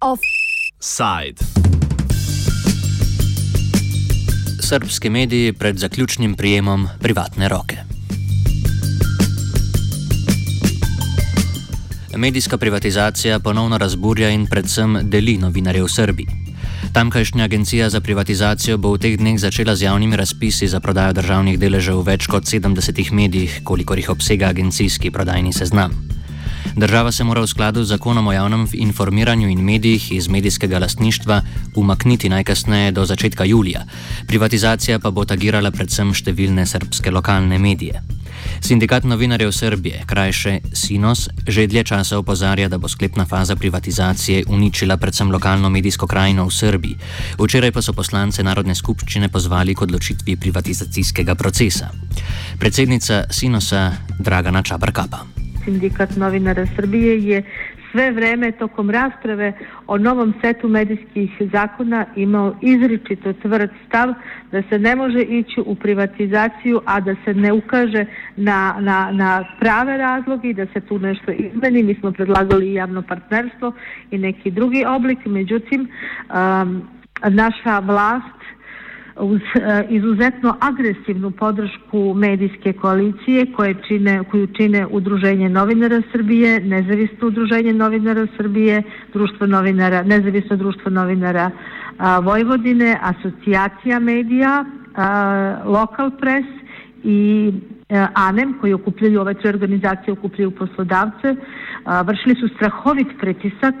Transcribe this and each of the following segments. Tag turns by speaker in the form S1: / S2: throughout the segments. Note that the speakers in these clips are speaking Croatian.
S1: Offside. Srpski mediji pred zaključnim prijemom privatne roke. Medijska privatizacija ponovno razburja in predvsem deli novinarje v Srbiji. Tamkajšnja agencija za privatizacijo bo v teh dneh začela z javnimi razpisi za prodajo državnih deležev v več kot 70 medijih, kolikor jih obsega agencijski prodajni seznam. Država se mora v skladu z zakonom o javnem informiranju in medijih iz medijskega lastništva umakniti najkasneje do začetka julija. Privatizacija pa bo tagirala predvsem številne srpske lokalne medije. Sindikat novinarjev Srbije, krajše Sinos, že dlje časa opozarja, da bo sklepna faza privatizacije uničila predvsem lokalno medijsko krajino v Srbiji. Včeraj pa so poslance Narodne skupščine pozvali k odločitvi privatizacijskega procesa. Predsednica Sinosa Dragana Čabrkapa.
S2: Sindikat novinara Srbije je sve vreme tokom rasprave o novom setu medijskih zakona imao izričito tvrd stav da se ne može ići u privatizaciju, a da se ne ukaže na, na, na prave razloge i da se tu nešto izmeni. Mi smo predlagali i javno partnerstvo i neki drugi oblik, međutim um, naša vlast uz e, izuzetno agresivnu podršku medijske koalicije koje čine, koju čine Udruženje novinara Srbije, Nezavisno udruženje novinara Srbije, Društvo novinara, Nezavisno društvo novinara Vojvodine, Asocijacija medija, Lokal pres i a, ANEM koji okupljaju ove tri organizacije, okupljaju poslodavce, vršili su strahovit pritisak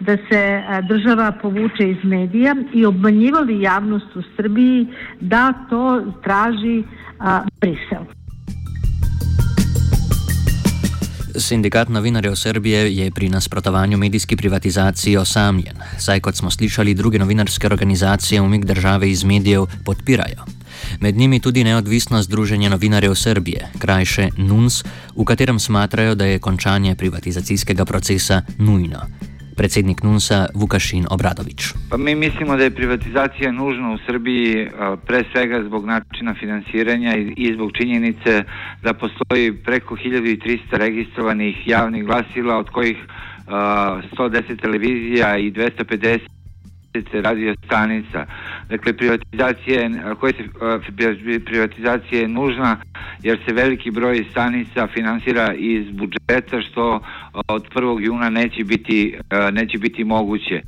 S2: da se država povuče iz medija i obmanjivali javnost u Srbiji da to traži Brisel.
S1: Sindikat novinarjev Srbije je pri nasprotovanju medijski privatizaciji osamljen, saj kot smo slišali, druge novinarske organizacije umik države iz medijev podpirajo. Med njimi tudi neodvisno Združenje novinarjev Srbije, krajše NUNS, v katerem smatrajo, da je končanje privatizacijskega procesa nujno. Predsednik NUNS-a Vukašin Obradović.
S3: Pa mi mislimo da je privatizacija nužna u Srbiji pre svega zbog načina finansiranja i zbog činjenice da postoji preko 1300 registrovanih javnih glasila, od kojih 110 televizija i 250 radio stanica. Dakle, privatizacija, koje se, privatizacija je nužna jer se veliki broj stanica finansira iz budžeta što od 1. juna neće biti, neće biti moguće.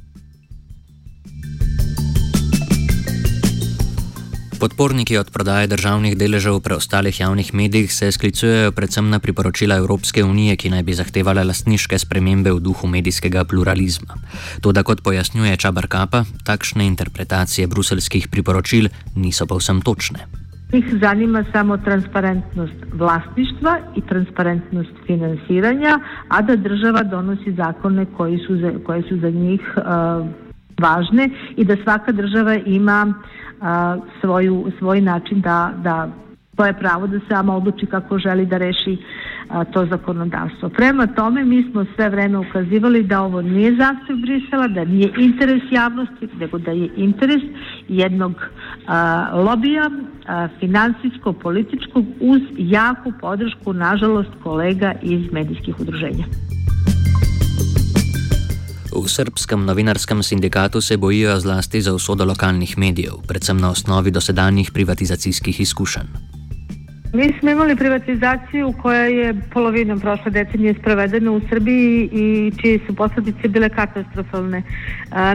S1: Podporniki od prodaje državnih deležev v preostalih javnih medijih se sklicujejo predvsem na priporočila Evropske unije, ki naj bi zahtevala lastniške spremembe v duhu medijskega pluralizma. Toda, kot pojasnjuje Čabar Kapa, takšne interpretacije bruselskih priporočil niso povsem točne.
S2: Njih zanima samo transparentnost vlasništva i transparentnost finansiranja, a da država donosi zakone koji su za, koje su za njih uh, važne i da svaka država ima a, svoju, svoj način da, da to je pravo da sama odluči kako želi da reši a, to zakonodavstvo. Prema tome mi smo sve vreme ukazivali da ovo nije zastav Brisela, da nije interes javnosti, nego da je interes jednog a, lobija a, finansijsko-političkog uz jaku podršku, nažalost, kolega iz medijskih udruženja.
S1: V srpskem novinarskem sindikatu se bojijo zlasti za usodo lokalnih medijev, predvsem na osnovi dosedanjih privatizacijskih izkušenj.
S2: Mi smo imali privatizaciju koja je polovinom prošle decenije sprovedena u Srbiji i čije su posledice bile katastrofalne.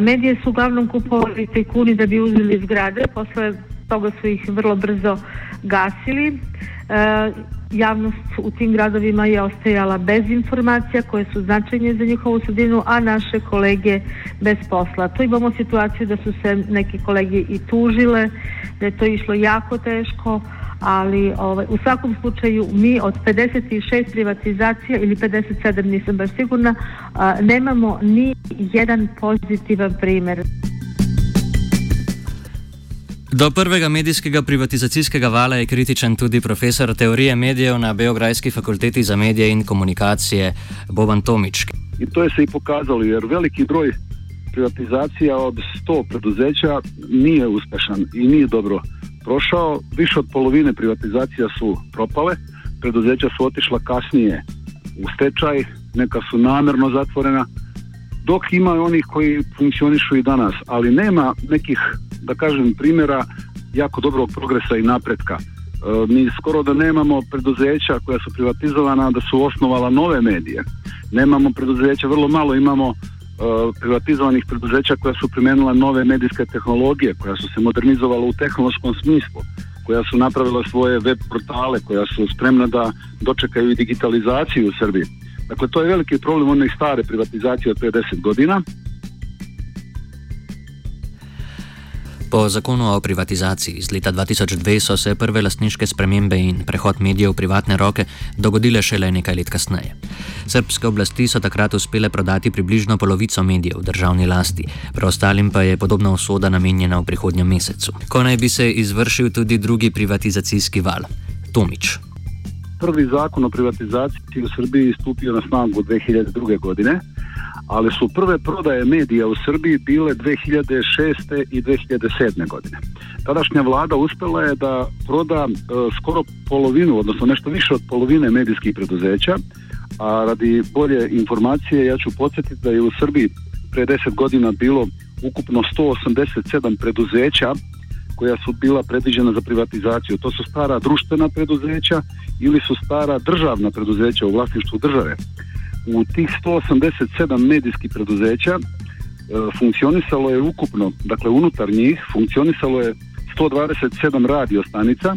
S2: Medije su uglavnom kupovali tajkuni da bi uzeli zgrade, posle toga su ih vrlo brzo gasili javnost u tim gradovima je ostajala bez informacija koje su značajne za njihovu sredinu, a naše kolege bez posla. Tu imamo situaciju da su se neki kolege i tužile, da je to išlo jako teško, ali ovaj, u svakom slučaju mi od 56 privatizacija ili 57 nisam baš sigurna, a, nemamo ni jedan pozitivan primer.
S1: Do prvega medijskega privatizacijskega vala je kritičen tudi profesor teorije medijev na Beograjski fakulteti za medije in komunikacije Boban Tomič.
S4: In to je se i pokazalo, jer veliki broj privatizacija od 100 preduzeća nije uspešan i nije dobro prošao. Više od polovine privatizacija su propale, preduzeća su otišla kasnije u stečaj, neka su namerno zatvorena, dok ima onih koji funkcionišu i danas, ali nema nekih, da kažem, primjera jako dobrog progresa i napretka. E, mi skoro da nemamo preduzeća koja su privatizovana da su osnovala nove medije. Nemamo preduzeća, vrlo malo imamo e, privatizovanih preduzeća koja su primenila nove medijske tehnologije, koja su se modernizovala u tehnološkom smislu, koja su napravila svoje web portale, koja su spremna da dočekaju i digitalizaciju u Srbiji. Dakle, to je veliki problem one stare privatizacije od 50 godina.
S1: Po zakonu o privatizaciji iz leta 2002 so se prve lastniške spremembe in prehod medijev v privatne roke dogodile šele nekaj let kasneje. Srpske oblasti so takrat uspele prodati približno polovico medijev v državni lasti, preostalim pa je podobna usoda namenjena v prihodnjem mesecu, ko naj bi se izvršil tudi drugi privatizacijski val - Tomič.
S4: prvi zakon o privatizaciji u Srbiji stupio na snagu 2002. godine, ali su prve prodaje medija u Srbiji bile 2006. i 2007. godine. Tadašnja vlada uspjela je da proda e, skoro polovinu, odnosno nešto više od polovine medijskih preduzeća, a radi bolje informacije ja ću podsjetiti da je u Srbiji pre 10 godina bilo ukupno 187 preduzeća koja su bila predviđena za privatizaciju. To su stara društvena preduzeća ili su stara državna preduzeća u vlasništvu države. U tih 187 medijskih preduzeća e, funkcionisalo je ukupno, dakle unutar njih funkcionisalo je 127 radio stanica,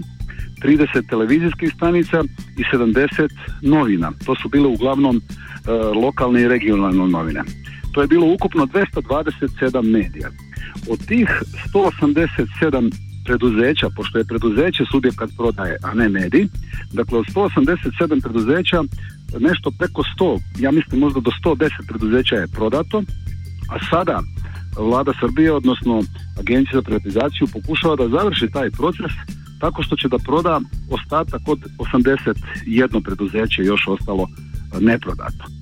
S4: 30 televizijskih stanica i 70 novina. To su bile uglavnom e, lokalne i regionalne novine. To je bilo ukupno 227 medija. Od tih 187 preduzeća, pošto je preduzeće subjekat prodaje, a ne medij, dakle od 187 preduzeća nešto preko 100, ja mislim možda do 110 preduzeća je prodato, a sada vlada Srbije, odnosno agencija za privatizaciju pokušava da završi taj proces tako što će da proda ostatak od 81 preduzeće još ostalo neprodato.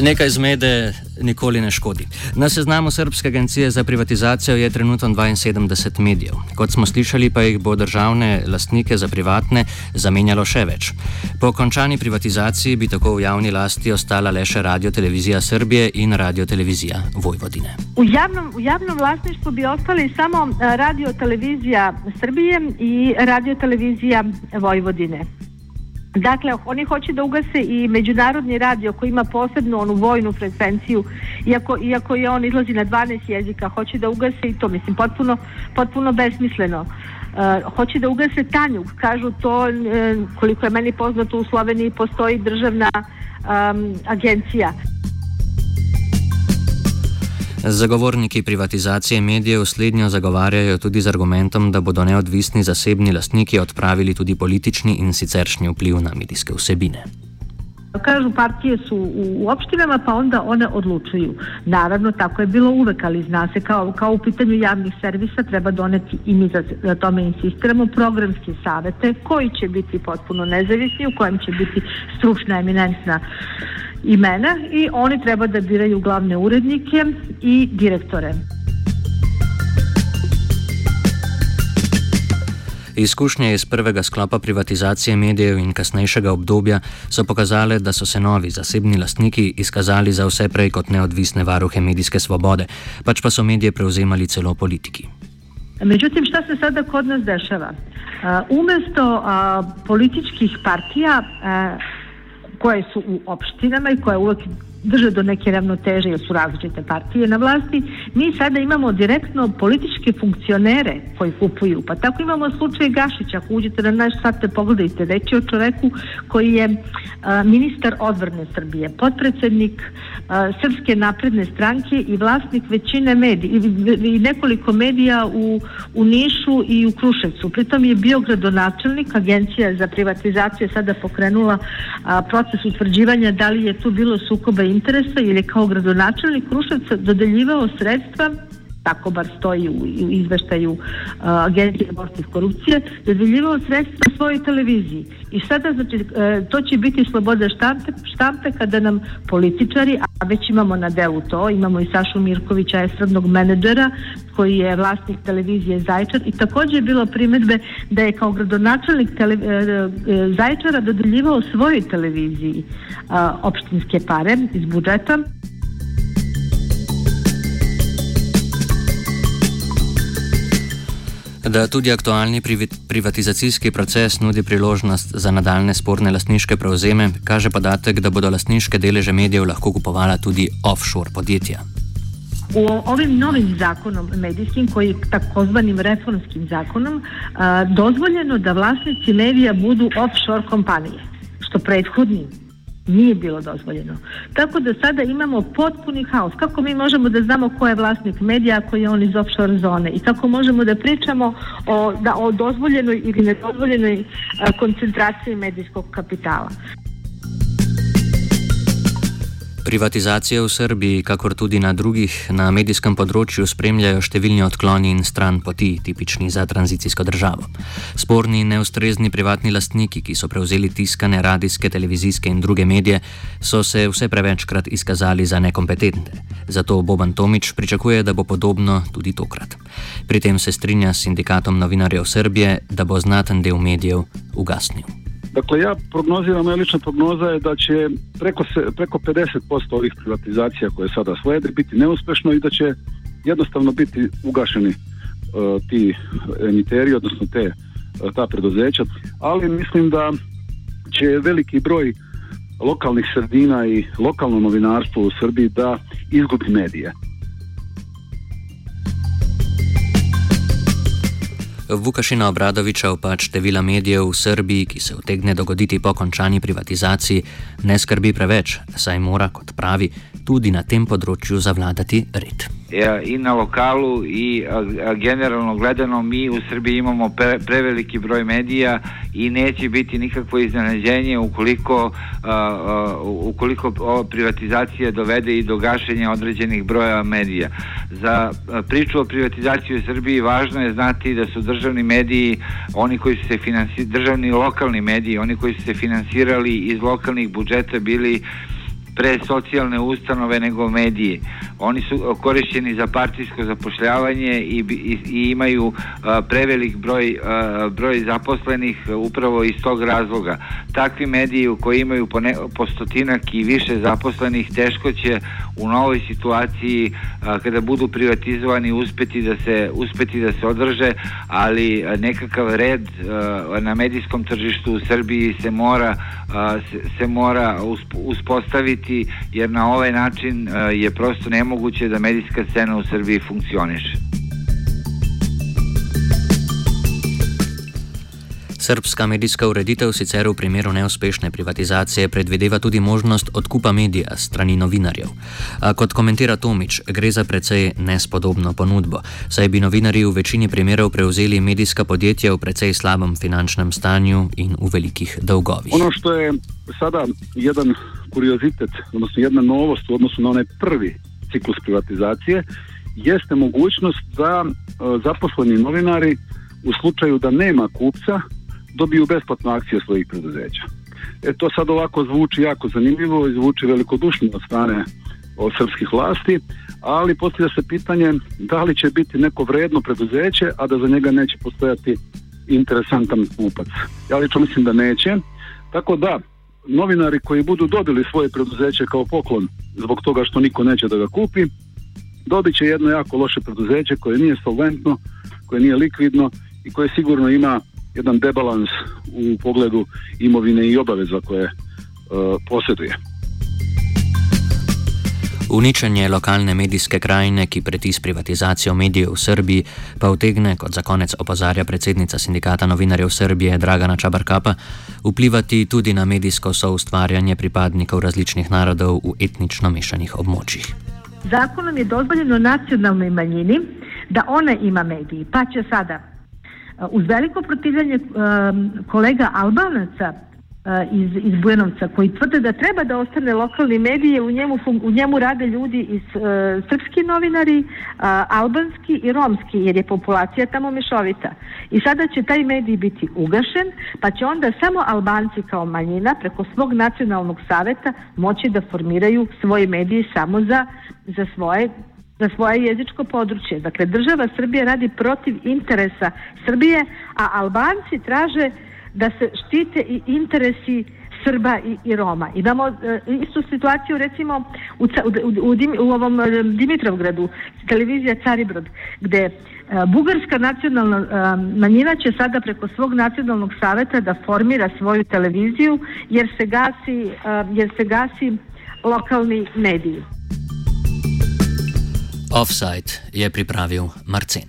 S1: Nekaj zmede nikoli ne škodi. Na seznamu Srpske agencije za privatizacijo je trenutno 72 medijev. Kot smo slišali, pa jih bo državne lastnike za privatne zamenjalo še več. Po končani privatizaciji bi tako v javni lasti ostala le še Radio Televizija Srbije in Radio Televizija Vojvodine.
S2: V javnom, v javnom vlasništvu bi ostali samo eh, Radio Televizija Srbije in Radio Televizija Vojvodine. Dakle, oni hoće da ugase i međunarodni radio koji ima posebnu onu vojnu frekvenciju, iako, iako je on izlazi na 12 jezika, hoće da ugase i to, mislim, potpuno, potpuno besmisleno. Uh, hoće da ugase Tanjuk, kažu to, uh, koliko je meni poznato u Sloveniji postoji državna um, agencija.
S1: Zagovorniki privatizacije medijev slednjo zagovarjajo tudi z argumentom, da bodo neodvisni zasebni lastniki odpravili tudi politični in siceršnji vpliv na medijske vsebine.
S2: Kažu partije su u opštinama pa onda one odlučuju. Naravno tako je bilo uvek, ali zna se kao, kao u pitanju javnih servisa treba doneti i mi za, za tome insistiramo programske savete koji će biti potpuno nezavisni, u kojem će biti stručna eminentna imena i oni treba da biraju glavne urednike i direktore.
S1: Izkušnje iz prvega sklopa privatizacije medijev in kasnejšega obdobja so pokazale, da so se novi zasebni lastniki izkazali za vse prej kot neodvisne varuhe medijske svobode, pač pa so medije prevzemali celo politiki.
S2: Međutim, šta se sada kod nas dešava? Umesto uh, političkih partija uh, koje su u opštinama i koje uvek drže do neke ravnoteže jer su različite partije na vlasti, mi sada imamo direktno političke funkcionere koji kupuju. Pa tako imamo slučaj Gašića, ako uđete na naš te pogledajte, reći o čoveku koji je a, ministar odvrne Srbije, potpredsednik a, Srpske napredne stranke i vlasnik većine medija i, i nekoliko medija u, u Nišu i u Kruševcu. Pritom je bio gradonačelnik, agencija za privatizaciju sada pokrenula a, proces utvrđivanja da li je tu bilo sukoba interesa ili kao gradonačelnik Kruševca dodeljivao sredstva tako bar stoji u izveštaju uh, Agencije protiv korupcije, dodjeljivao sredstva svojoj televiziji. I sada znači, uh, to će biti sloboda štampe, štampe kada nam političari, a već imamo na delu to, imamo i Sašu Mirkovića, estradnog menedžera, koji je vlasnik televizije Zajčar i također je bilo primjedbe da je kao gradonačelnik tele, uh, Zajčara dodeljivao svojoj televiziji opštinske pare iz budžeta.
S1: Da tudi aktualni privatizacijski proces nudi priložnost za nadaljne sporne lastniške prevzeme, kaže podatek, da bodo lastniške deleže medijev lahko kupovala tudi offshore podjetja.
S2: U ovim novim zakonom medijskim, koji je takozvanim reformskim zakonom, a, dozvoljeno da vlasnici medija budu offshore kompanije, što prethodnim nije bilo dozvoljeno. Tako da sada imamo potpuni haos. Kako mi možemo da znamo ko je vlasnik medija ako je on iz offshore zone i kako možemo da pričamo o, da, o dozvoljenoj ili nedozvoljenoj koncentraciji medijskog kapitala.
S1: Privatizacije v Srbiji, kakor tudi na drugih na medijskem področju, spremljajo številni odkloni in stran poti, tipični za tranzicijsko državo. Sporni in neustrezni privatni lastniki, ki so prevzeli tiskane, radijske, televizijske in druge medije, so se vse prevečkrat izkazali za nekompetentne. Zato Boban Tomič pričakuje, da bo podobno tudi tokrat. Pri tem se strinja s sindikatom novinarjev Srbije, da bo znaten del medijev ugasnil.
S4: Dakle, ja prognoziram, moja lična prognoza je da će preko, se, preko 50% ovih privatizacija koje sada slede biti neuspešno i da će jednostavno biti ugašeni uh, ti emiteri, odnosno te, uh, ta preduzeća, ali mislim da će veliki broj lokalnih sredina i lokalno novinarstvo u Srbiji da izgubi medije.
S1: Vukašina Obradoviča opač števila medijev v Srbiji, ki se utegne dogoditi po končani privatizaciji, ne skrbi preveč, saj mora, kot pravi, tudi na tem področju zavladati red.
S3: i na lokalu i generalno gledano mi u Srbiji imamo pre, preveliki broj medija i neće biti nikakvo iznenađenje ukoliko ukoliko ova privatizacija dovede i do gašenja određenih broja medija. Za priču o privatizaciji u Srbiji važno je znati da su državni mediji oni koji su se finansirali, državni lokalni mediji, oni koji su se finansirali iz lokalnih budžeta bili pre socijalne ustanove nego mediji. Oni su korišćeni za partijsko zapošljavanje i, i, i imaju a, prevelik broj, a, broj zaposlenih upravo iz tog razloga. Takvi mediji koji imaju po, ne, po stotinak i više zaposlenih teško će u novoj situaciji a, kada budu privatizovani uspeti da se uspeti da se održe, ali nekakav red na medijskom tržištu u Srbiji se mora se, se mora uspostaviti jer na ovaj način je prosto nemoguće da medijska scena u Srbiji funkcioniše.
S1: Srpska medijska ureditev sicer v primeru neuspešne privatizacije predvideva tudi možnost odkupa medija strani novinarjev. A kot komentira Tomič, gre za precej nespodobno ponudbo, saj bi novinarji v večini primerov prevzeli medijska podjetja v precej slabem finančnem stanju in v velikih dolgovih.
S4: Ono što je sada jedan kuriozitet, odnosno jedna novost u odnosu na onaj prvi ciklus privatizacije, jeste mogućnost da e, zaposleni novinari u slučaju da nema kupca dobiju besplatnu akciju svojih preduzeća. E to sad ovako zvuči jako zanimljivo i zvuči velikodušno od strane od srpskih vlasti, ali postavlja se pitanje da li će biti neko vredno preduzeće, a da za njega neće postojati interesantan kupac. Ja lično mislim da neće. Tako da, novinari koji budu dobili svoje preduzeće kao poklon zbog toga što niko neće da ga kupi, dobit će jedno jako loše preduzeće koje nije solventno, koje nije likvidno i koje sigurno ima jedan debalans u pogledu imovine i obaveza koje uh, posjeduje.
S1: Uničenje lokalne medijske krajine, ki preti s privatizacijo medijev v Srbiji, pa utegne, kot za konec opozarja predsednica sindikata novinarjev Srbije Dragana Čabarkapa, vplivati tudi na medijsko soustvarjanje pripadnikov različnih narodov v etnično mešanih območjih.
S2: Zakonom je dozvoljeno nacionalnoj manjini, da ona ima mediji, pa će sada uz veliko protivljenje kolega Albanaca iz, iz Bujanovca koji tvrde da treba da ostane lokalni medije, u njemu, u njemu rade ljudi iz uh, srpski novinari, albanski i romski, jer je populacija tamo mešovita. I sada će taj medij biti ugašen, pa će onda samo Albanci kao manjina preko svog nacionalnog saveta moći da formiraju svoje medije samo za, za svoje za svoje jezičko područje. Dakle, država Srbije radi protiv interesa Srbije, a Albanci traže da se štite i interesi Srba i, i Roma. Imamo uh, istu situaciju recimo u, u, u, u ovom uh, Dimitrovgradu, televizija Caribrod, gde uh, bugarska nacionalna manjina će sada preko svog nacionalnog saveta da formira svoju televiziju jer se gasi, jer se gasi lokalni mediji.
S1: Offside je pripravil Marcin.